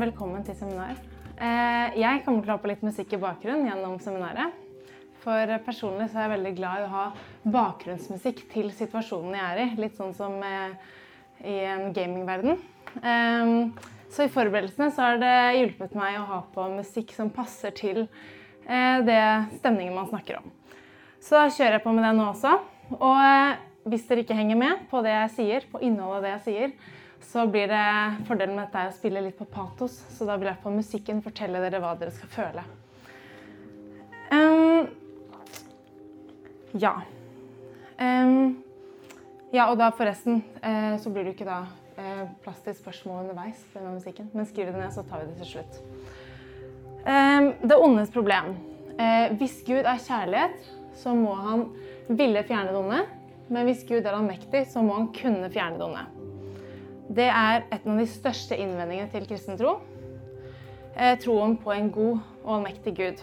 Velkommen til seminar. Eh, jeg kommer til å ha på litt musikk i bakgrunnen gjennom seminaret. For personlig så er jeg veldig glad i å ha bakgrunnsmusikk til situasjonen jeg er i. Litt sånn som eh, i en gamingverden. Um, så i forberedelsene så har det hjulpet meg å ha på musikk som passer til eh, det stemningen man snakker om. Så da kjører jeg på med det nå også. Og eh, hvis dere ikke henger med på det jeg sier, på innholdet av det jeg sier, så blir det fordelen med dette å spille litt på patos. Så da vil jeg på musikken fortelle dere hva dere skal føle. Um, ja. Um, ja, og da forresten uh, så blir det ikke da uh, plass til spørsmål underveis denne musikken. Men skriv det ned, så tar vi det til slutt. Um, det ondes problem. Uh, hvis Gud er kjærlighet, så må han ville fjerne det onde. Men hvis Gud er allmektig, så må han kunne fjerne det onde. Det er et av de største innvendingene til kristen tro. Eh, troen på en god og allmektig Gud.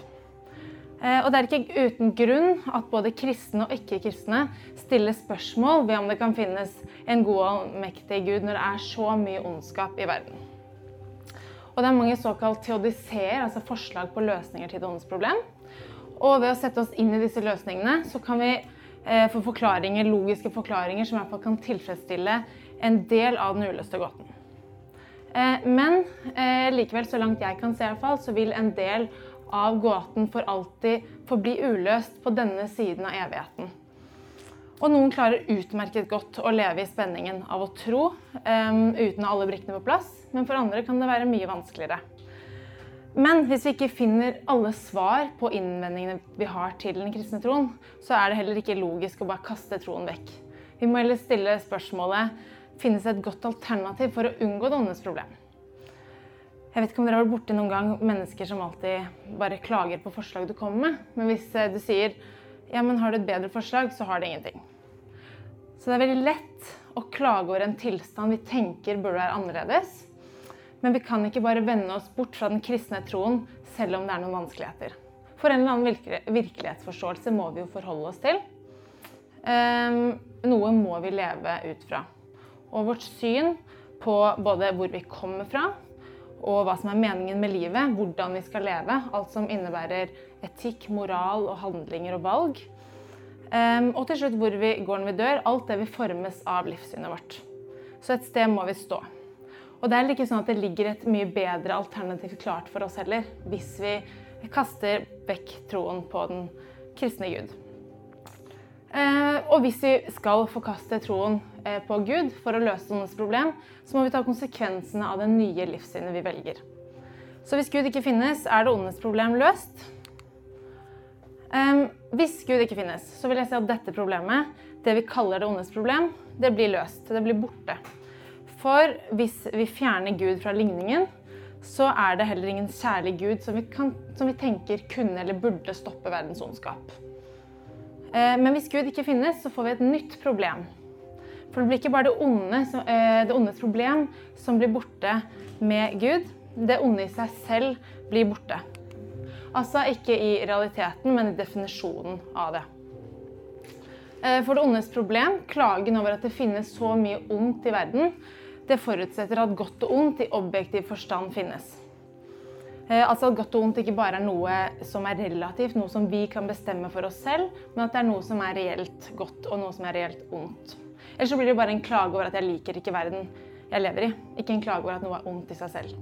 Eh, og det er ikke uten grunn at både kristne og ikke-kristne stiller spørsmål ved om det kan finnes en god og mektig Gud når det er så mye ondskap i verden. Og det er mange såkalt teodiseer, altså forslag på løsninger til det ondes problem. Og ved å sette oss inn i disse løsningene, så kan vi eh, få forklaringer, logiske forklaringer som i hvert fall kan tilfredsstille en del av den uløste gåten. Eh, men eh, likevel, så langt jeg kan se, i hvert fall, så vil en del av gåten for alltid forbli uløst på denne siden av evigheten. Og noen klarer utmerket godt å leve i spenningen av å tro uten alle brikkene på plass, men for andre kan det være mye vanskeligere. Men hvis vi ikke finner alle svar på innvendingene vi har til den kristne troen, så er det heller ikke logisk å bare kaste troen vekk. Vi må heller stille spørsmålet finnes det et godt alternativ for å unngå det åndes problem. Jeg vet ikke om dere har vært borti noen gang mennesker som alltid bare klager på forslag du kommer med. Men hvis eh, du sier ja, men har du et bedre forslag, så har det ingenting. Så det er veldig lett å klage over en tilstand vi tenker burde være annerledes. Men vi kan ikke bare vende oss bort fra den kristne troen selv om det er noen vanskeligheter. For en eller annen virkelighetsforståelse må vi jo forholde oss til. Um, noe må vi leve ut fra. Og vårt syn på både hvor vi kommer fra, og hva som er meningen med livet, hvordan vi skal leve. Alt som innebærer etikk, moral og handlinger og valg. Um, og til slutt hvor vi går når vi dør. Alt det vil formes av livssynet vårt. Så et sted må vi stå. Og det er ikke sånn at det ligger et mye bedre alternativ klart for oss heller, hvis vi kaster vekk troen på den kristne Gud. Uh, og hvis vi skal forkaste troen uh, på Gud for å løse noens problem, så må vi ta konsekvensene av det nye livssynet vi velger. Så hvis Gud ikke finnes, er det ondes problem løst? Hvis Gud ikke finnes, så vil jeg si at dette problemet, det vi kaller det ondes problem, det blir løst. Det blir borte. For hvis vi fjerner Gud fra ligningen, så er det heller ingen kjærlig Gud som vi, kan, som vi tenker kunne eller burde stoppe verdens ondskap. Uh, men hvis Gud ikke finnes, så får vi et nytt problem. For det blir ikke bare det, onde, eh, det ondes problem som blir borte med Gud. Det onde i seg selv blir borte. Altså ikke i realiteten, men i definisjonen av det. Eh, for det ondes problem, klagen over at det finnes så mye ondt i verden, det forutsetter at godt og ondt i objektiv forstand finnes. Eh, altså at godt og ondt ikke bare er noe som er relativt, noe som vi kan bestemme for oss selv, men at det er noe som er reelt godt og noe som er reelt ondt. Ellers så blir det bare en klage over at jeg liker ikke verden jeg lever i. Ikke en klage over at noe er ondt i seg selv.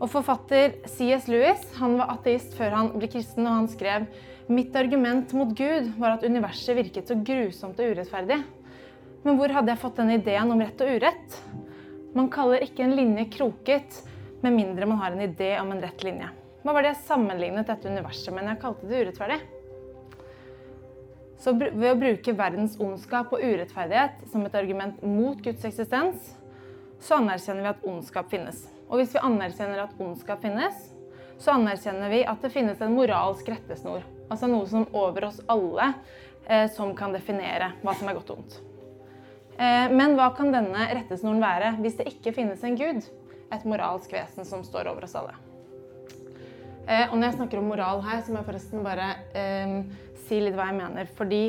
Og Forfatter C.S. Lewis han var ateist før han ble kristen, og han skrev Mitt argument mot Gud var at universet virket så grusomt og urettferdig. Men hvor hadde jeg fått den ideen om rett og urett? Man kaller ikke en linje kroket med mindre man har en idé om en rett linje. Hva var det jeg sammenlignet dette universet med når jeg kalte det urettferdig? Så ved å bruke verdens ondskap og urettferdighet som et argument mot Guds eksistens, så anerkjenner vi at ondskap finnes. Og hvis vi anerkjenner at ondskap finnes, så anerkjenner vi at det finnes en moralsk rettesnor. Altså noe som over oss alle eh, som kan definere hva som er godt og ondt. Eh, men hva kan denne rettesnoren være hvis det ikke finnes en gud? Et moralsk vesen som står over oss alle. Eh, og når jeg snakker om moral her, så må jeg forresten bare eh, si litt hva jeg mener. Fordi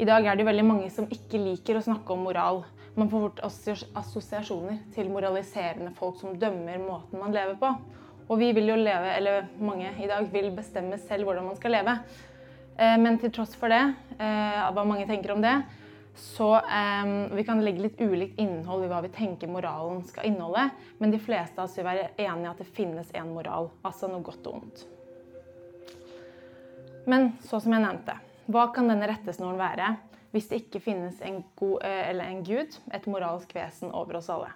i dag er det veldig mange som ikke liker å snakke om moral. Man får fort assosiasjoner til moraliserende folk som dømmer måten man lever på. Og vi vil jo leve, eller mange i dag vil bestemme selv hvordan man skal leve. Eh, men til tross for det, hva mange tenker om det, så um, vi kan legge litt ulikt innhold i hva vi tenker moralen skal inneholde. Men de fleste av oss vil være enige i at det finnes en moral, altså noe godt og ondt. Men så som jeg nevnte, hva kan denne rettesnoren være hvis det ikke finnes en, god, eller en gud, et moralsk vesen over oss alle?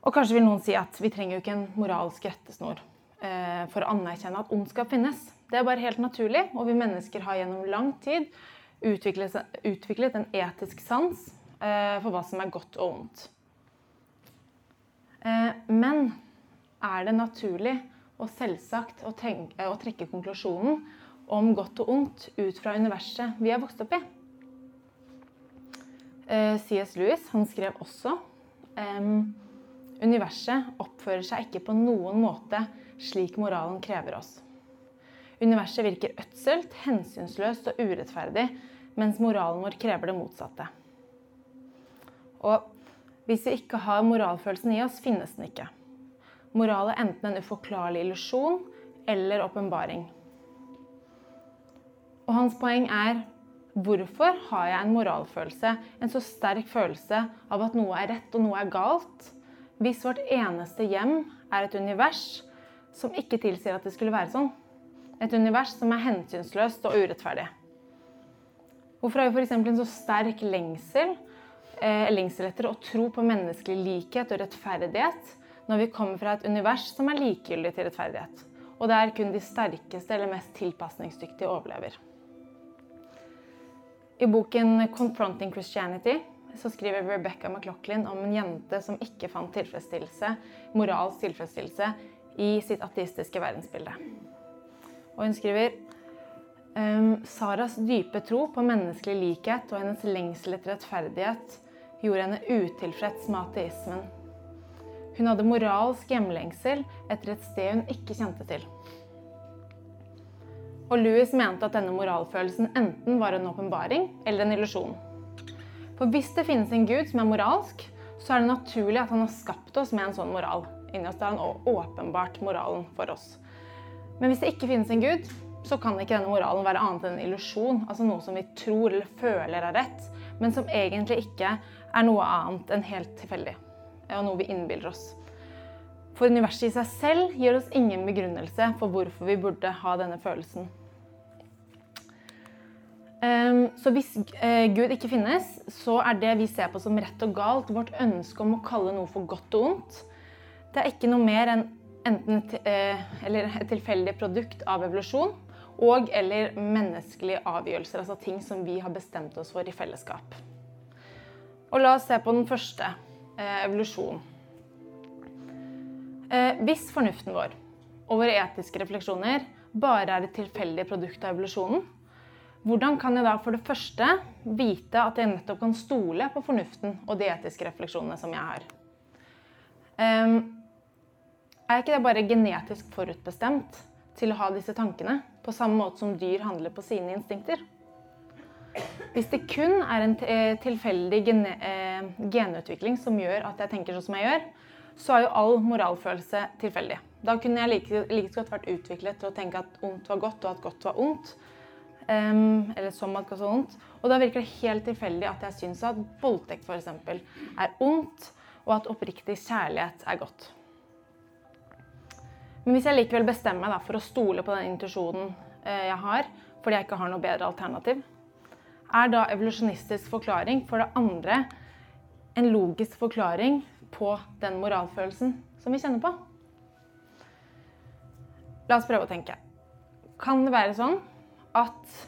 Og kanskje vil noen si at vi trenger jo ikke en moralsk rettesnor eh, for å anerkjenne at ondskap finnes. Det er bare helt naturlig, og vi mennesker har gjennom lang tid utviklet, utviklet en etisk sans eh, for hva som er godt og vondt. Eh, men er det naturlig og selvsagt å, tenke, å, trekke konklusjonen om godt og ondt ut fra universet vi har vokst opp i? Eh, C.S. Lewis han skrev også universet oppfører seg ikke på noen måte slik moralen krever oss. Universet virker ødselt, hensynsløst og urettferdig mens moralen vår krever det motsatte. Og hvis vi ikke har moralfølelsen i oss, finnes den ikke. Moral er enten en uforklarlig illusjon eller åpenbaring. Og hans poeng er hvorfor har jeg en moralfølelse, en så sterk følelse av at noe er rett og noe er galt, hvis vårt eneste hjem er et univers som ikke tilsier at det skulle være sånn? Et univers som er hensynsløst og urettferdig. Hvorfor har vi f.eks. en så sterk lengsel, eh, lengsel etter å tro på menneskelig likhet og rettferdighet når vi kommer fra et univers som er likegyldig til rettferdighet, og der kun de sterkeste eller mest tilpasningsdyktige overlever? I boken 'Confronting Christianity' så skriver Rebecca McLaughlin om en jente som ikke fant tilfredsstillelse, moralsk tilfredsstillelse i sitt ateistiske verdensbilde. Og hun skriver Um, Saras dype tro på menneskelig likhet og hennes lengsel etter rettferdighet gjorde henne utilfreds med ateismen. Hun hadde moralsk hjemlengsel etter et sted hun ikke kjente til. Og Louis mente at denne moralfølelsen enten var en åpenbaring eller en illusjon. For hvis det finnes en gud som er moralsk, så er det naturlig at han har skapt oss med en sånn moral. Inni oss har han åpenbart moralen for oss. Men hvis det ikke finnes en gud, så kan ikke denne moralen være annet enn en illusjon. Altså noe som vi tror eller føler er rett, men som egentlig ikke er noe annet enn helt tilfeldig. Og noe vi innbiller oss. For universet i seg selv gir oss ingen begrunnelse for hvorfor vi burde ha denne følelsen. Ehm, så hvis eh, Gud ikke finnes, så er det vi ser på som rett og galt, vårt ønske om å kalle noe for godt og ondt, det er ikke noe mer enn enten eller et tilfeldig produkt av evolusjon og eller menneskelige avgjørelser, altså ting som vi har bestemt oss for i fellesskap. Og la oss se på den første eh, evolusjon. Eh, hvis fornuften vår og våre etiske refleksjoner bare er et tilfeldig produkt av evolusjonen, hvordan kan jeg da for det første vite at jeg nettopp kan stole på fornuften og de etiske refleksjonene som jeg har? Er ikke det bare genetisk forutbestemt til å ha disse tankene, på samme måte som dyr handler på sine instinkter. Hvis det kun er en eh, tilfeldig gene, eh, genutvikling som gjør at jeg tenker sånn som jeg gjør, så er jo all moralfølelse tilfeldig. Da kunne jeg like, like godt vært utviklet til å tenke at ondt var godt, og at godt var ondt. Um, eller som at godt var ondt. Og da virker det helt tilfeldig at jeg syns at voldtekt f.eks. er ondt, og at oppriktig kjærlighet er godt. Men hvis jeg likevel bestemmer meg for å stole på den intuisjonen eh, jeg har, fordi jeg ikke har noe bedre alternativ, er da evolusjonistisk forklaring for det andre en logisk forklaring på den moralfølelsen som vi kjenner på? La oss prøve å tenke. Kan det være sånn at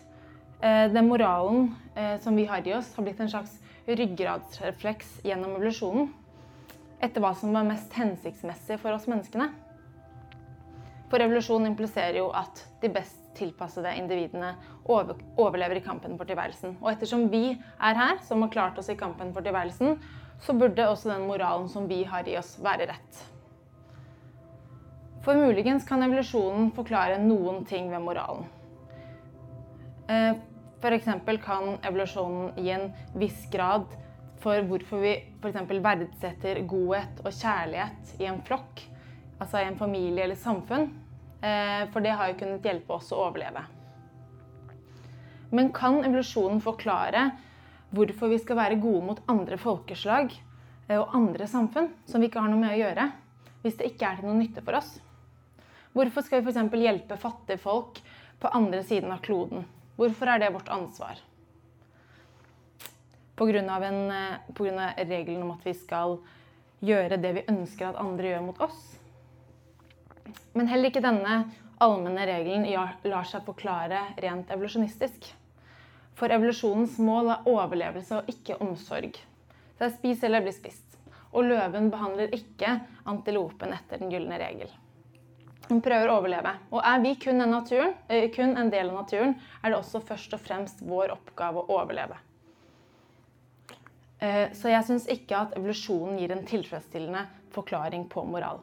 eh, den moralen eh, som vi har i oss, har blitt en slags ryggradsrefleks gjennom evolusjonen? Etter hva som var mest hensiktsmessig for oss menneskene? For revolusjon impliserer jo at de best tilpassede individene over, overlever i kampen for tilværelsen. Og ettersom vi er her, som har klart oss i kampen for tilværelsen, så burde også den moralen som vi har i oss, være rett. For muligens kan evolusjonen forklare noen ting ved moralen. Eh, F.eks. kan evolusjonen gi en viss grad for hvorfor vi f.eks. verdsetter godhet og kjærlighet i en flokk, altså i en familie eller samfunn. Eh, for det har jo kunnet hjelpe oss å overleve. Men kan evolusjonen forklare hvorfor vi skal være gode mot andre folkeslag eh, og andre samfunn som vi ikke har noe med å gjøre, hvis det ikke er til noe nytte for oss? Hvorfor skal vi f.eks. hjelpe fattige folk på andre siden av kloden? Hvorfor er det vårt ansvar? Pga. Eh, regelen om at vi skal gjøre det vi ønsker at andre gjør mot oss? Men heller ikke denne allmenne regelen lar seg forklare rent evolusjonistisk. For evolusjonens mål er overlevelse og ikke omsorg. Det er spis eller bli spist. Og løven behandler ikke antilopen etter den gylne regel. Hun prøver å overleve. Og er vi kun en, naturen, eh, kun en, del av naturen, er det også først og fremst vår oppgave å overleve. Eh, så jeg syns ikke at evolusjonen gir en tilfredsstillende forklaring på moral.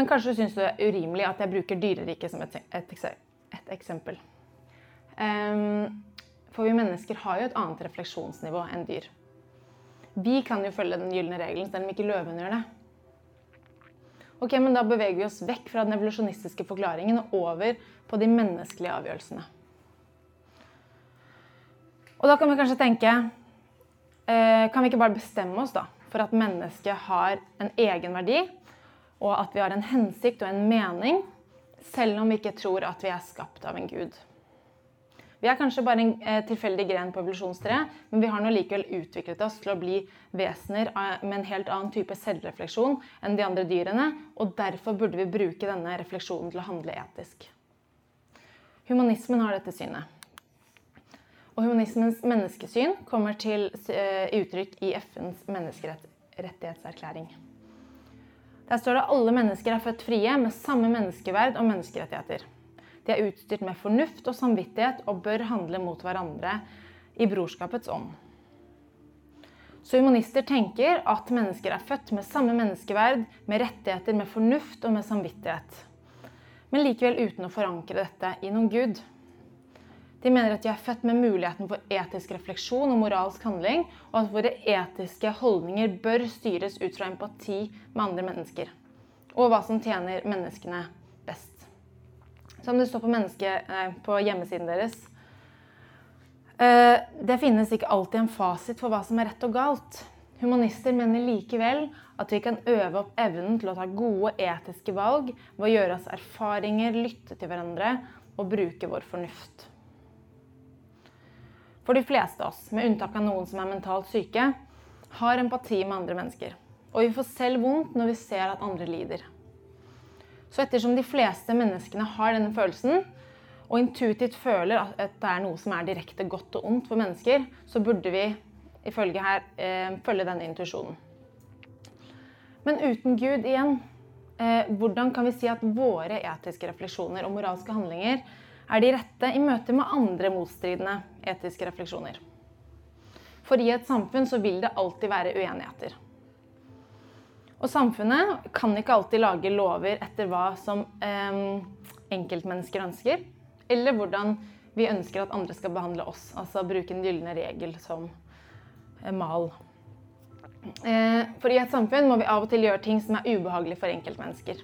Men kanskje syns du det er urimelig at jeg bruker dyreriket som et, et, et eksempel. Um, for vi mennesker har jo et annet refleksjonsnivå enn dyr. Vi kan jo følge den gylne regelen, selv om ikke løven gjør det. Ok, men Da beveger vi oss vekk fra den evolusjonistiske forklaringen og over på de menneskelige avgjørelsene. Og da kan vi kanskje tenke eh, Kan vi ikke bare bestemme oss da, for at mennesket har en egenverdi, og at vi har en hensikt og en mening, selv om vi ikke tror at vi er skapt av en gud. Vi er kanskje bare en eh, tilfeldig gren på evolusjonstreet, men vi har nå likevel utviklet oss til å bli vesener med en helt annen type selvrefleksjon enn de andre dyrene, og derfor burde vi bruke denne refleksjonen til å handle etisk. Humanismen har dette synet. Og humanismens menneskesyn kommer til eh, uttrykk i FNs menneskerettighetserklæring. Der står det at alle mennesker er født frie med samme menneskeverd og menneskerettigheter. De er utstyrt med fornuft og samvittighet og bør handle mot hverandre i brorskapets ånd. Så humanister tenker at mennesker er født med samme menneskeverd, med rettigheter, med fornuft og med samvittighet. Men likevel uten å forankre dette i noen gud. De mener at de er født med muligheten for etisk refleksjon og moralsk handling, og at våre etiske holdninger bør styres ut fra empati med andre mennesker. Og hva som tjener menneskene best. Som det står på, nei, på hjemmesiden deres. Eh, det finnes ikke alltid en fasit for hva som er rett og galt. Humanister mener likevel at vi kan øve opp evnen til å ta gode etiske valg ved å gjøre oss erfaringer, lytte til hverandre og bruke vår fornuft. For de fleste av oss, med unntak av noen som er mentalt syke, har empati med andre mennesker. Og vi får selv vondt når vi ser at andre lider. Så ettersom de fleste menneskene har denne følelsen, og intuitivt føler at det er noe som er direkte godt og ondt for mennesker, så burde vi ifølge her eh, følge denne intuisjonen. Men uten Gud igjen, eh, hvordan kan vi si at våre etiske refleksjoner og moralske handlinger er de rette i møte med andre motstridende etiske refleksjoner. For i et samfunn så vil det alltid være uenigheter. Og samfunnet kan ikke alltid lage lover etter hva som eh, enkeltmennesker ønsker, eller hvordan vi ønsker at andre skal behandle oss. Altså bruke den gylne regel som eh, mal. Eh, for i et samfunn må vi av og til gjøre ting som er ubehagelig for enkeltmennesker.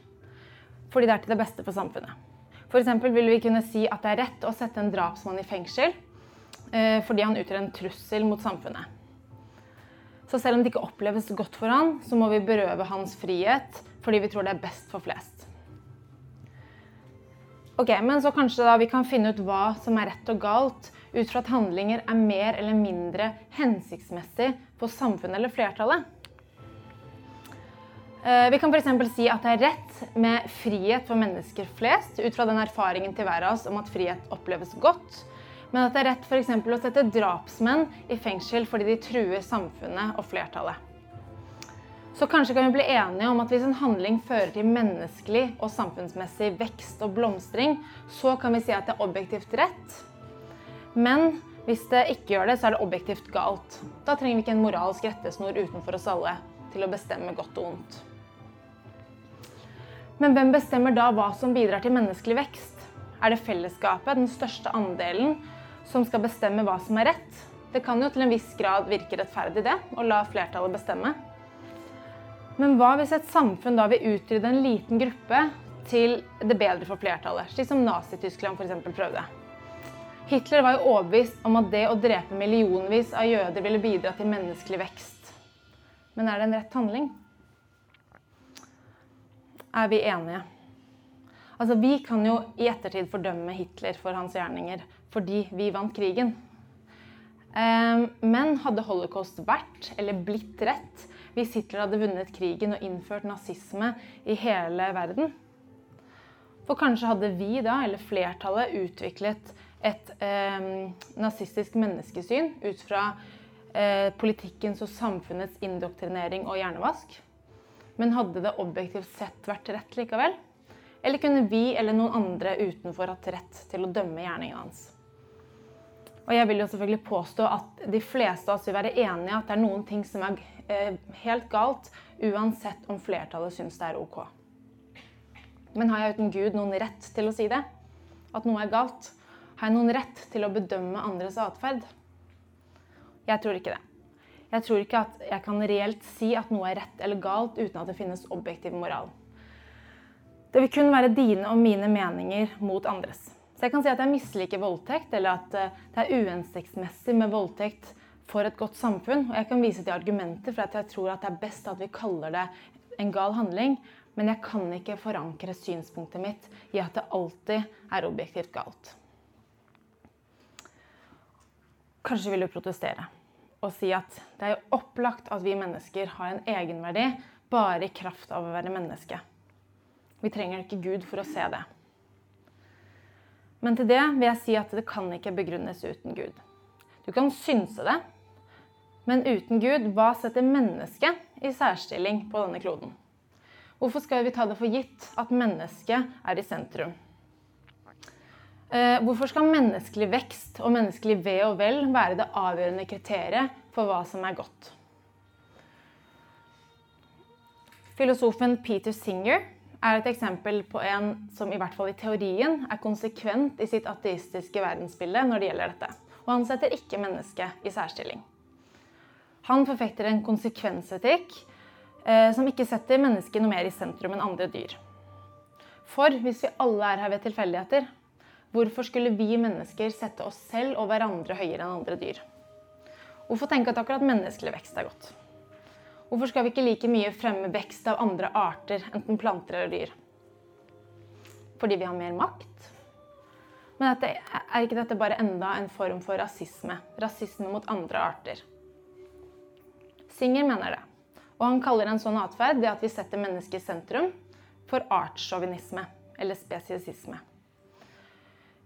Fordi det er til det beste for samfunnet. F.eks. vil vi kunne si at det er rett å sette en drapsmann i fengsel eh, fordi han utgjør en trussel mot samfunnet. Så selv om det ikke oppleves godt for han, så må vi berøve hans frihet fordi vi tror det er best for flest. Ok, Men så kanskje vi kan finne ut hva som er rett og galt, ut fra at handlinger er mer eller mindre hensiktsmessig for samfunnet eller flertallet. Eh, vi kan f.eks. si at det er rett med frihet for mennesker flest, ut fra den erfaringen til hver av oss om at frihet oppleves godt. Men at det er rett for å sette drapsmenn i fengsel fordi de truer samfunnet og flertallet. Så kanskje kan vi bli enige om at hvis en handling fører til menneskelig og samfunnsmessig vekst og blomstring, så kan vi si at det er objektivt rett. Men hvis det ikke gjør det, så er det objektivt galt. Da trenger vi ikke en moralsk rettesnor utenfor oss alle til å bestemme godt og ondt. Men hvem bestemmer da hva som bidrar til menneskelig vekst? Er det fellesskapet, den største andelen, som skal bestemme hva som er rett? Det kan jo til en viss grad virke rettferdig, det, å la flertallet bestemme. Men hva hvis et samfunn da vil utrydde en liten gruppe til det bedre for flertallet, slik som Nazi-Tyskland f.eks. prøvde? Hitler var jo overbevist om at det å drepe millionvis av jøder ville bidra til menneskelig vekst. Men er det en rett handling? Er vi enige? Altså, Vi kan jo i ettertid fordømme Hitler for hans gjerninger fordi vi vant krigen. Ehm, men hadde holocaust vært, eller blitt rett, hvis Hitler hadde vunnet krigen og innført nazisme i hele verden. For kanskje hadde vi da, eller flertallet, utviklet et eh, nazistisk menneskesyn ut fra eh, politikkens og samfunnets indoktrinering og hjernevask. Men hadde det objektivt sett vært rett likevel? Eller kunne vi eller noen andre utenfor hatt rett til å dømme gjerningen hans? Og jeg vil jo selvfølgelig påstå at de fleste av oss vil være enige i at det er noen ting som er eh, helt galt, uansett om flertallet syns det er OK. Men har jeg uten Gud noen rett til å si det? At noe er galt? Har jeg noen rett til å bedømme andres atferd? Jeg tror ikke det. Jeg tror ikke at jeg kan reelt si at noe er rett eller galt uten at det finnes objektiv moral. Det vil kun være dine og mine meninger mot andres. Så jeg kan si at jeg misliker voldtekt, eller at eh, det er uhensiktsmessig med voldtekt for et godt samfunn. Og jeg kan vise til argumenter for at jeg tror at det er best at vi kaller det en gal handling. Men jeg kan ikke forankre synspunktet mitt i at det alltid er objektivt galt. Kanskje vil du protestere og si at det er jo opplagt at vi mennesker har en egenverdi bare i kraft av å være menneske. Vi trenger ikke Gud for å se det. Men til det vil jeg si at det kan ikke begrunnes uten Gud. Du kan synse det, men uten Gud, hva setter mennesket i særstilling på denne kloden? Hvorfor skal vi ta det for gitt at mennesket er i sentrum? Eh, hvorfor skal menneskelig vekst og menneskelig ve og vel være det avgjørende kriteriet for hva som er godt? Filosofen Peter Singer er et eksempel på en som i hvert fall i teorien er konsekvent i sitt ateistiske verdensbilde når det gjelder dette. Og han setter ikke mennesket i særstilling. Han forfekter en konsekvensetikk eh, som ikke setter mennesket noe mer i sentrum enn andre dyr. For hvis vi alle er her ved tilfeldigheter, hvorfor skulle vi mennesker sette oss selv og hverandre høyere enn andre dyr? Hvorfor tenke at akkurat menneskelig vekst er godt? Hvorfor skal vi ikke like mye fremme vekst av andre arter, enten planter eller dyr? Fordi vi har mer makt? Men dette, er ikke dette bare enda en form for rasisme? Rasisme mot andre arter? Singer mener det. Og han kaller en sånn atferd det at vi setter mennesket i sentrum, for artssjåvinisme, eller spesiesisme.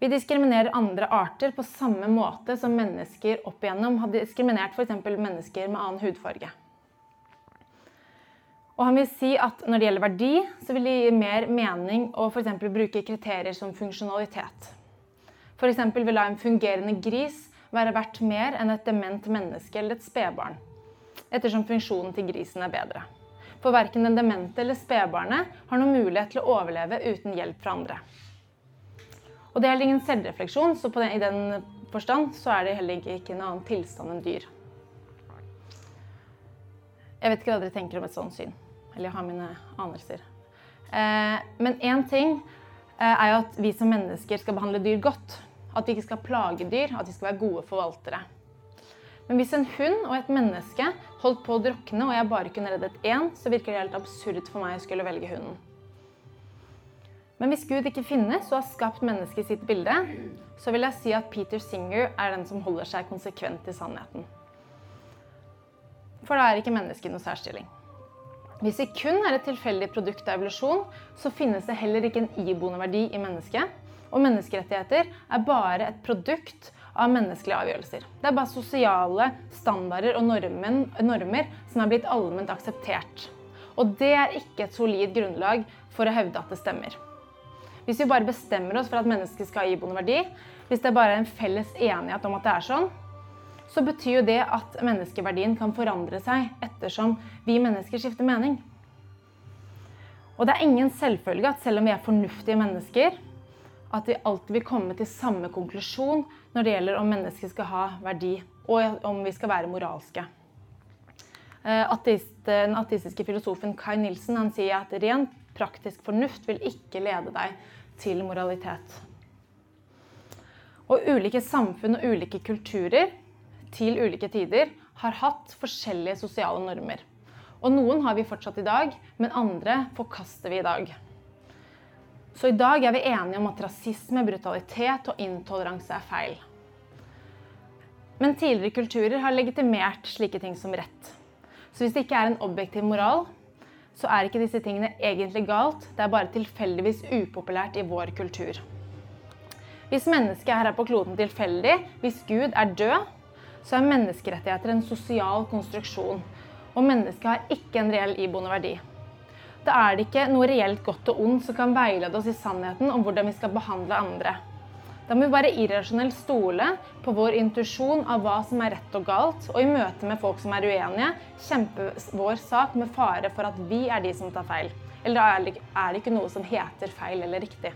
Vi diskriminerer andre arter på samme måte som mennesker opp igjennom har diskriminert f.eks. mennesker med annen hudfarge. Og han vil si at når det gjelder verdi, så vil det gi mer mening å for bruke kriterier som funksjonalitet. F.eks. vil la en fungerende gris være verdt mer enn et dement menneske eller et spedbarn ettersom funksjonen til grisen er bedre. For verken den demente eller spedbarnet har noen mulighet til å overleve uten hjelp fra andre. Og det er heller ingen selvrefleksjon, så den, i den forstand så er det heller ikke en annen tilstand enn dyr. Jeg vet ikke hva dere tenker om et sånt syn. Eller jeg har mine anelser. Eh, men én ting eh, er jo at vi som mennesker skal behandle dyr godt. At vi ikke skal plage dyr, at vi skal være gode forvaltere. Men hvis en hund og et menneske holdt på å drukne, og jeg bare kunne reddet én, så virker det helt absurd for meg å skulle velge hunden. Men hvis Gud ikke finnes og har skapt mennesket i sitt bilde, så vil jeg si at Peter Singer er den som holder seg konsekvent til sannheten. For da er ikke mennesket noe særstilling. Hvis vi kun er et tilfeldig produkt av evolusjon, så finnes det heller ikke en iboende verdi i mennesket. Og menneskerettigheter er bare et produkt av menneskelige avgjørelser. Det er bare sosiale standarder og normen, normer som er blitt allment akseptert. Og det er ikke et solid grunnlag for å hevde at det stemmer. Hvis vi bare bestemmer oss for at mennesket skal ha iboende verdi, hvis det bare er en felles enighet om at det er sånn, så betyr jo det at menneskeverdien kan forandre seg ettersom vi mennesker skifter mening. Og det er ingen selvfølge at selv om vi er fornuftige mennesker, at vi alltid vil komme til samme konklusjon når det gjelder om mennesket skal ha verdi, og om vi skal være moralske. Eh, den ateistiske filosofen Kai Nilsen sier at rent praktisk fornuft vil ikke lede deg til moralitet. Og ulike samfunn og ulike kulturer til ulike tider har hatt forskjellige sosiale normer. Og noen har vi fortsatt i dag, men andre forkaster vi i dag. Så i dag er vi enige om at rasisme, brutalitet og intoleranse er feil. Men tidligere kulturer har legitimert slike ting som rett. Så hvis det ikke er en objektiv moral, så er ikke disse tingene egentlig galt, det er bare tilfeldigvis upopulært i vår kultur. Hvis mennesket her er på kloden tilfeldig, hvis Gud er død, så er menneskerettigheter en sosial konstruksjon. Og mennesket har ikke en reell iboende verdi. Da er det ikke noe reelt godt og ondt som kan veilede oss i sannheten om hvordan vi skal behandle andre. Da må vi bare irrasjonelt stole på vår intuisjon av hva som er rett og galt, og i møte med folk som er uenige, kjempe vår sak med fare for at vi er de som tar feil. Eller da er det ikke noe som heter feil eller riktig.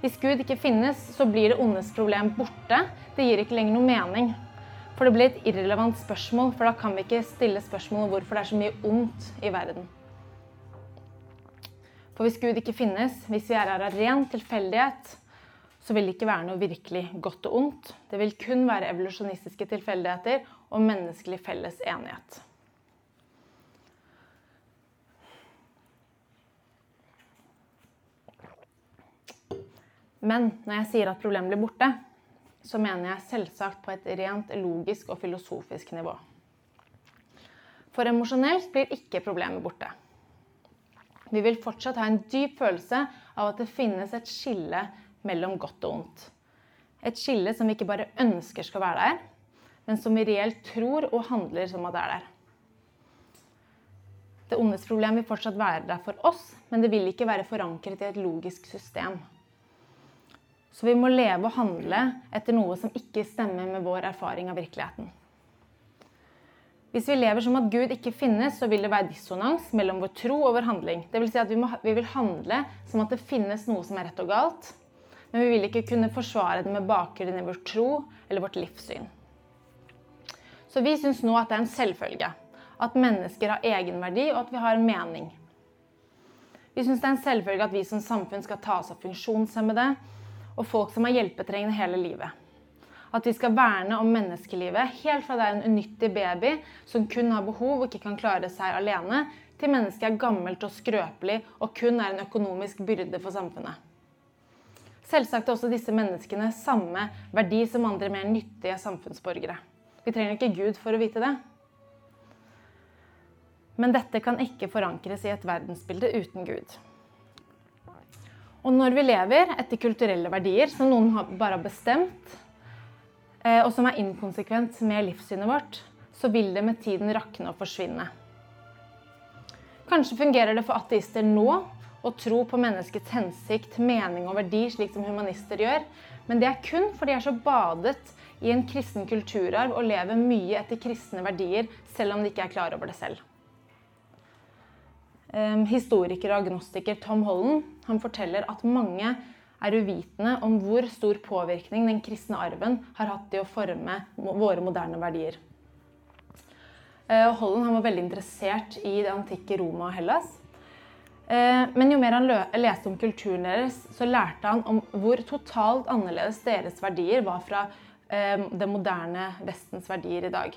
Hvis Gud ikke finnes, så blir det ondes problem borte. Det gir ikke lenger noe mening. For det blir et irrelevant spørsmål, for da kan vi ikke stille spørsmål om hvorfor det er så mye ondt i verden. For hvis Gud ikke finnes, hvis vi er her av ren tilfeldighet, så vil det ikke være noe virkelig godt og ondt. Det vil kun være evolusjonistiske tilfeldigheter og menneskelig felles enighet. Men når jeg sier at problemet blir borte, så mener jeg selvsagt på et rent logisk og filosofisk nivå. For emosjonelt blir ikke problemet borte. Vi vil fortsatt ha en dyp følelse av at det finnes et skille mellom godt og ondt. Et skille som vi ikke bare ønsker skal være der, men som vi reelt tror og handler som at det er der. Det ondes problem vil fortsatt være der for oss, men det vil ikke være forankret i et logisk system. Så vi må leve og handle etter noe som ikke stemmer med vår erfaring av virkeligheten. Hvis vi lever som at Gud ikke finnes, så vil det være dissonans mellom vår tro og vår handling. Det vil si at vi, må, vi vil handle som at det finnes noe som er rett og galt, men vi vil ikke kunne forsvare det med bakgrunn i vår tro eller vårt livssyn. Så vi syns nå at det er en selvfølge at mennesker har egenverdi, og at vi har en mening. Vi syns det er en selvfølge at vi som samfunn skal ta oss av funksjonshemmede, og folk som er hjelpetrengende hele livet. At vi skal verne om menneskelivet helt fra det er en unyttig baby som kun har behov og ikke kan klare seg alene, til mennesket er gammelt og skrøpelig og kun er en økonomisk byrde for samfunnet. Selvsagt er også disse menneskene samme verdi som andre mer nyttige samfunnsborgere. Vi trenger ikke Gud for å vite det. Men dette kan ikke forankres i et verdensbilde uten Gud. Og når vi lever etter kulturelle verdier som noen bare har bestemt, eh, og som er inkonsekvent med livssynet vårt, så vil det med tiden rakne og forsvinne. Kanskje fungerer det for ateister nå å tro på menneskets hensikt, mening og verdi, slik som humanister gjør, men det er kun fordi de er så badet i en kristen kulturarv og lever mye etter kristne verdier, selv om de ikke er klar over det selv. Ehm, historiker og agnostiker Tom Holland han forteller at mange er uvitende om hvor stor påvirkning den kristne arven har hatt i å forme våre moderne verdier. Eh, Holland var veldig interessert i det antikke Roma og Hellas. Eh, men jo mer han leste om kulturen deres, så lærte han om hvor totalt annerledes deres verdier var fra eh, det moderne Vestens verdier i dag.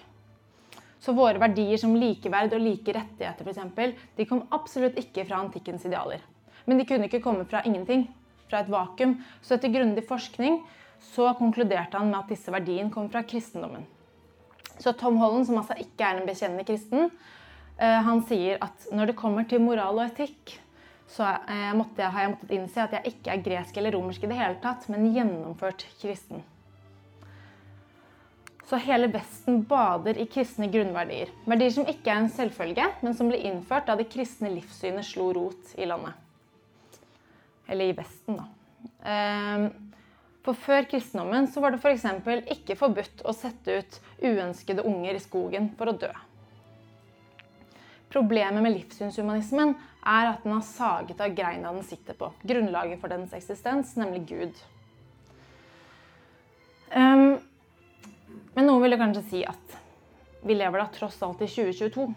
Så våre verdier som likeverd og like rettigheter for eksempel, de kom absolutt ikke fra antikkens idealer. Men de kunne ikke komme fra ingenting. fra et vakuum. Så etter grundig forskning så konkluderte han med at disse verdiene kom fra kristendommen. Så Tom Holland, som altså ikke er en bekjennende kristen, han sier at når det kommer til moral og etikk, så eh, måtte jeg, har jeg måttet innse at jeg ikke er gresk eller romersk i det hele tatt, men gjennomført kristen. Så hele Vesten bader i kristne grunnverdier. Verdier som ikke er en selvfølge, men som ble innført da det kristne livssynet slo rot i landet. Eller i Vesten, da. Ehm, for før kristendommen så var det f.eks. ikke forbudt å sette ut uønskede unger i skogen for å dø. Problemet med livssynshumanismen er at den har saget av greina den sitter på. Grunnlaget for dens eksistens, nemlig Gud. Um, men noen ville kanskje si at vi lever da tross alt i 2022.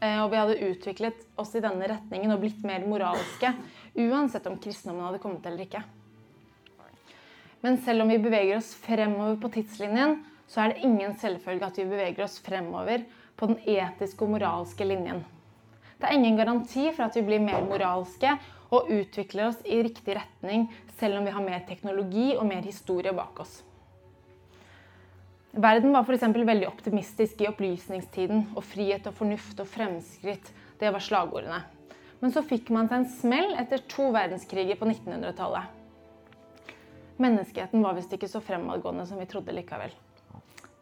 Eh, og vi hadde utviklet oss i denne retningen og blitt mer moralske, uansett om kristendommen hadde kommet eller ikke. Men selv om vi beveger oss fremover på tidslinjen, så er det ingen selvfølge at vi beveger oss fremover på den etiske og moralske linjen. Det er ingen garanti for at vi blir mer moralske og utvikler oss i riktig retning, selv om vi har mer teknologi og mer historie bak oss. Verden var f.eks. veldig optimistisk i opplysningstiden, og frihet og fornuft og fremskritt, det var slagordene. Men så fikk man seg en smell etter to verdenskriger på 1900-tallet. Menneskeheten var visst ikke så fremadgående som vi trodde likevel.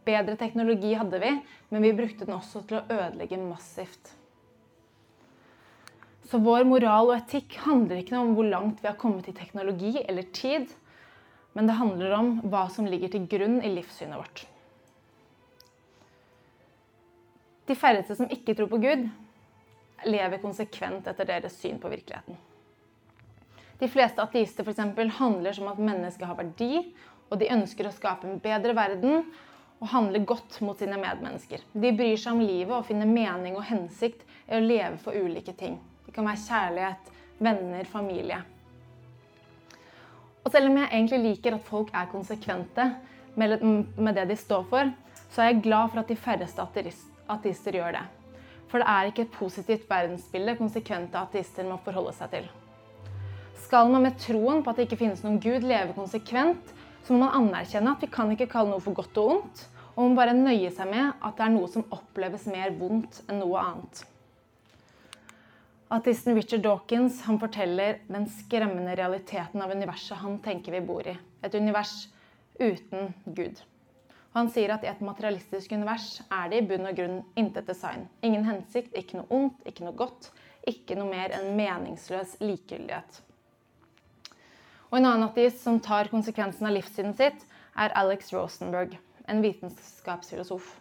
Bedre teknologi hadde vi, men vi brukte den også til å ødelegge massivt. Så vår moral og etikk handler ikke om hvor langt vi har kommet i teknologi eller tid, men det handler om hva som ligger til grunn i livssynet vårt. De færreste som ikke tror på Gud, lever konsekvent etter deres syn på virkeligheten. De fleste ateister for eksempel, handler som at mennesket har verdi, og de ønsker å skape en bedre verden og handle godt mot sine medmennesker. De bryr seg om livet og finner mening og hensikt i å leve for ulike ting. Det kan være kjærlighet, venner, familie. Og selv om jeg egentlig liker at folk er konsekvente med det de står for, så er jeg glad for at de færreste ateister gjør det. For det er ikke et positivt verdensbilde konsekvente ateister må forholde seg til. Skal man med troen på at det ikke finnes noen gud, leve konsekvent, så må man anerkjenne at vi kan ikke kalle noe for godt og ondt, og man må bare nøye seg med at det er noe som oppleves mer vondt enn noe annet. Ateisten Richard Dawkins han forteller den skremmende realiteten av universet han tenker vi bor i. Et univers uten Gud. Og han sier at i et materialistisk univers er det i bunn og grunn intet design. Ingen hensikt, ikke noe ondt, ikke noe godt. Ikke noe mer enn meningsløs likegyldighet. Og En annen ateist som tar konsekvensen av livssynet sitt, er Alex Rosenberg, en vitenskapsfilosof.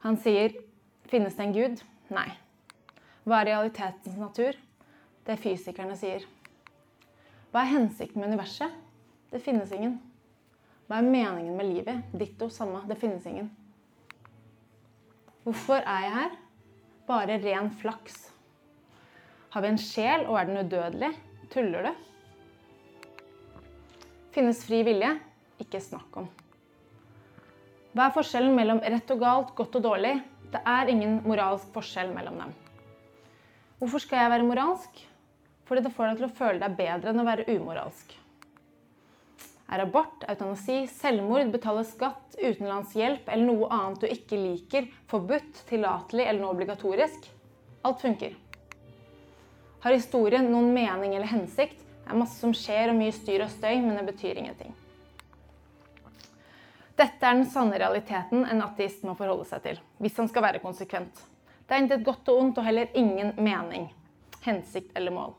Han sier finnes det en gud? Nei. Hva er realitetens natur? Det fysikerne sier. Hva er hensikten med universet? Det finnes ingen. Hva er meningen med livet? Ditto samme. Det finnes ingen. Hvorfor er jeg her? Bare ren flaks. Har vi en sjel, og er den udødelig? Tuller du? Finnes fri vilje? Ikke snakk om. Hva er forskjellen mellom rett og galt, godt og dårlig? Det er ingen moralsk forskjell mellom dem. Hvorfor skal jeg være moralsk? Fordi det får deg til å føle deg bedre enn å være umoralsk er abort, eutanasi, selvmord, betale skatt, utenlandshjelp eller noe annet du ikke liker, forbudt, tillatelig eller noe obligatorisk. Alt funker. Har historien noen mening eller hensikt? Det er masse som skjer og mye styr og støy, men det betyr ingenting. Dette er den sanne realiteten en ateist må forholde seg til, hvis han skal være konsekvent. Det er intet godt og ondt og heller ingen mening, hensikt eller mål.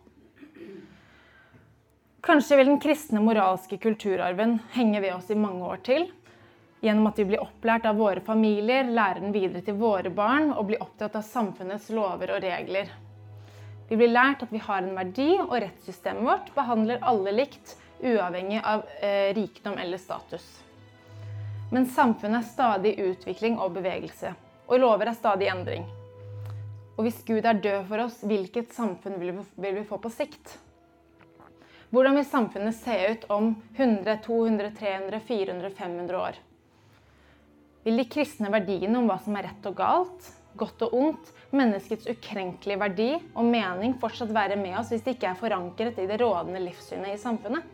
Kanskje vil den kristne moralske kulturarven henge ved oss i mange år til. Gjennom at vi blir opplært av våre familier, lærer den videre til våre barn og blir opptatt av samfunnets lover og regler. Vi blir lært at vi har en verdi, og rettssystemet vårt behandler alle likt, uavhengig av eh, rikdom eller status. Men samfunnet er stadig i utvikling og bevegelse, og lover er stadig i endring. Og hvis Gud er død for oss, hvilket samfunn vil vi, få på sikt? Hvordan vil samfunnet se ut om 100, 200, 300, 400, 500 år? Vil de kristne verdiene om hva som er rett og galt, godt og ondt, menneskets ukrenkelige verdi og mening fortsatt være med oss hvis de ikke er forankret i det rådende livssynet i samfunnet?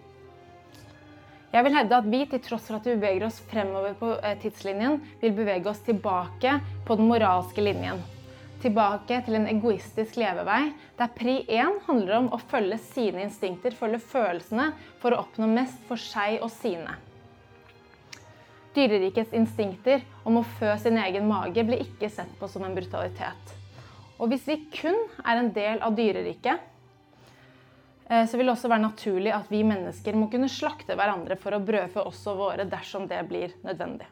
Jeg vil hevde at vi, til tross for at vi beveger oss fremover på eh, tidslinjen, vil bevege oss tilbake på den moralske linjen. Tilbake til en egoistisk levevei, der pri 1 handler om å følge sine instinkter, følge følelsene, for å oppnå mest for seg og sine. Dyrerikets instinkter om å fø sin egen mage blir ikke sett på som en brutalitet. Og hvis vi kun er en del av dyreriket, Eh, så vil det også være naturlig at vi mennesker må kunne slakte hverandre for å brødfø oss og våre dersom det blir nødvendig.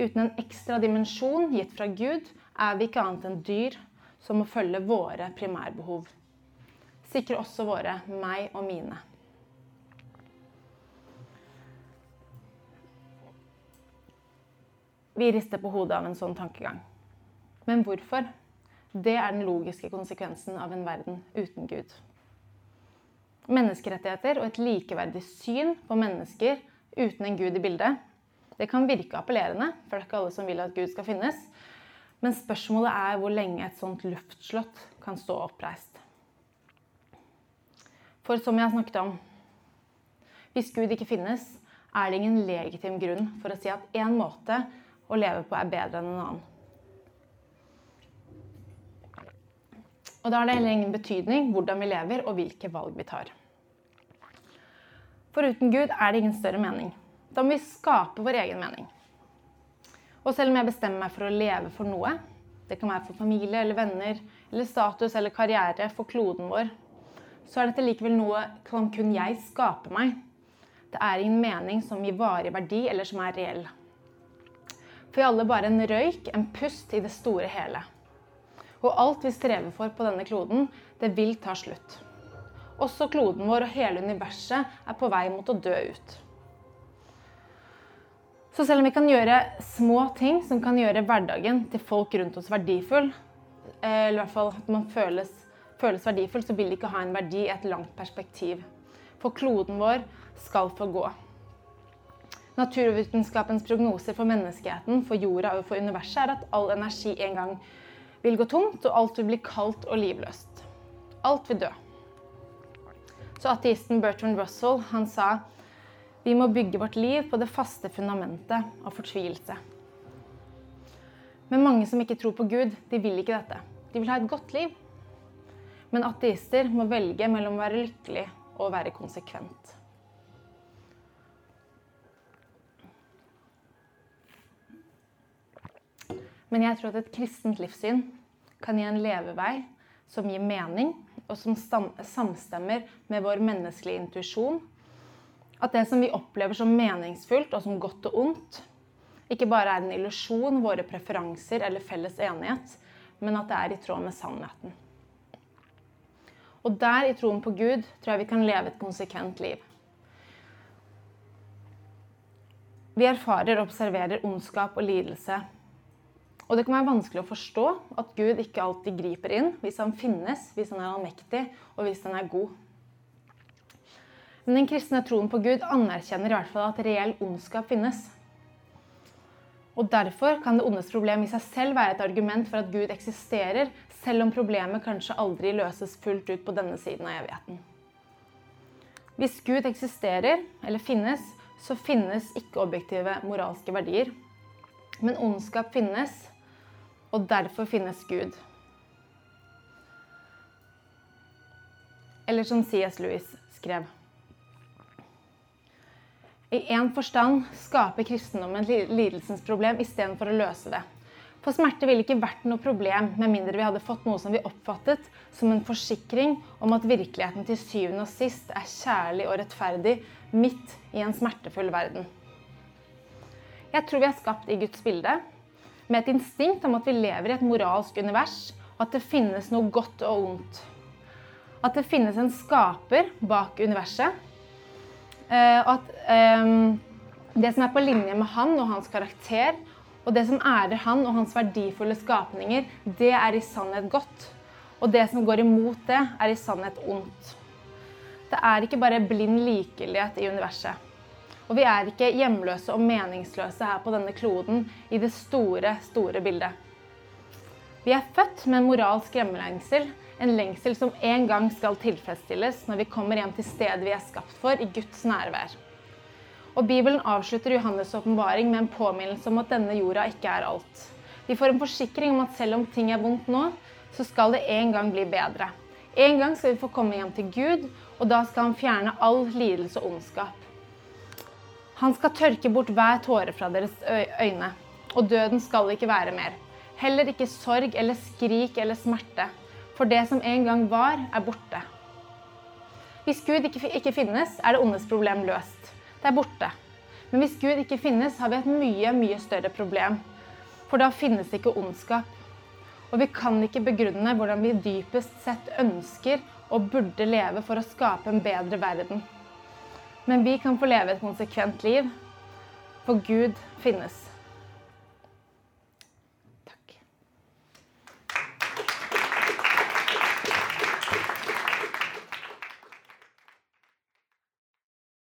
Uten en ekstra dimensjon gitt fra Gud er vi ikke annet enn dyr som må følge våre primærbehov. Sikre også våre meg og mine. Vi rister på hodet av en sånn tankegang. Men hvorfor? Det er den logiske konsekvensen av en verden uten Gud. Menneskerettigheter og et likeverdig syn på mennesker uten en gud i bildet, det kan virke appellerende, for det er ikke alle som vil at Gud skal finnes. Men spørsmålet er hvor lenge et sånt luftslott kan stå oppreist. For som jeg har snakket om, hvis Gud ikke finnes, er det ingen legitim grunn for å si at én måte å leve på er bedre enn en annen. Og da har det heller ingen betydning hvordan vi lever og hvilke valg vi tar. For uten Gud er det ingen større mening. Da må vi skape vår egen mening. Og selv om jeg bestemmer meg for å leve for noe, det kan være for familie eller venner, eller status eller karriere for kloden vår, så er dette likevel noe som kun jeg skaper meg. Det er ingen mening som gir varig verdi, eller som er reell. For vi alle bare en røyk, en pust i det store hele. Og alt vi strever for på denne kloden, det vil ta slutt. Også kloden vår og hele universet er på vei mot å dø ut. Så selv om vi kan gjøre små ting som kan gjøre hverdagen til folk rundt oss verdifull, eh, eller i hvert fall at man føles, føles verdifull, så vil det ikke ha en verdi i et langt perspektiv. For kloden vår skal få gå. Naturvitenskapens prognoser for menneskeheten, for jorda og for universet er at all energi en gang vil gå tomt, og alt vil bli kaldt og livløst. Alt vil dø. Så ateisten Bertrand Russell han sa vi må bygge vårt liv på det faste fundamentet av fortvilelse. Men mange som ikke tror på Gud, de vil ikke dette. De vil ha et godt liv. Men ateister må velge mellom å være lykkelig og å være konsekvent. Men jeg tror at et kristent livssyn kan gi en levevei som gir mening, og som samstemmer med vår menneskelige intuisjon. At det som vi opplever som meningsfullt og som godt og ondt, ikke bare er en illusjon, våre preferanser eller felles enighet, men at det er i tråd med sannheten. Og der, i troen på Gud, tror jeg vi kan leve et konsekvent liv. Vi erfarer og observerer ondskap og lidelse og det kan være vanskelig å forstå at Gud ikke alltid griper inn hvis han finnes, hvis han er allmektig, og hvis han er god. Men den kristne troen på Gud anerkjenner i hvert fall at reell ondskap finnes. Og Derfor kan det ondes problem i seg selv være et argument for at Gud eksisterer, selv om problemet kanskje aldri løses fullt ut på denne siden av evigheten. Hvis Gud eksisterer, eller finnes, så finnes ikke objektive moralske verdier. Men ondskap finnes, og derfor finnes Gud. Eller som C.S. Lewis skrev. I én forstand skaper kristendommen lidelsens problem istedenfor å løse det. For smerte ville ikke vært noe problem med mindre vi hadde fått noe som vi oppfattet som en forsikring om at virkeligheten til syvende og sist er kjærlig og rettferdig midt i en smertefull verden. Jeg tror vi er skapt i Guds bilde, med et instinkt om at vi lever i et moralsk univers, og at det finnes noe godt og ondt. At det finnes en skaper bak universet. Eh, at um, det som er på linje med han og hans karakter, og det som ærer han og hans verdifulle skapninger, det er i sannhet godt. Og det som går imot det, er i sannhet ondt. Det er ikke bare blind likegyldighet i universet. Og vi er ikke hjemløse og meningsløse her på denne kloden i det store, store bildet. Vi er født med en moralsk hjemmelengsel, en lengsel som en gang skal tilfredsstilles når vi kommer hjem til stedet vi er skapt for, i Guds nærvær. Og Bibelen avslutter Johannes' åpenbaring med en påminnelse om at denne jorda ikke er alt. Vi får en forsikring om at selv om ting er vondt nå, så skal det en gang bli bedre. En gang skal vi få komme hjem til Gud, og da skal han fjerne all lidelse og ondskap. Han skal tørke bort hver tåre fra deres øyne, og døden skal ikke være mer. Heller ikke sorg eller skrik eller smerte, for det som en gang var, er borte. Hvis Gud ikke, finnes, er det ondes problem løst. Det er borte. Men hvis Gud ikke finnes, har vi et mye, mye større problem. For da finnes ikke ondskap. Og vi kan ikke begrunne hvordan vi dypest sett ønsker og burde leve for å skape en bedre verden. Men vi kan få leve et konsekvent liv, for Gud finnes.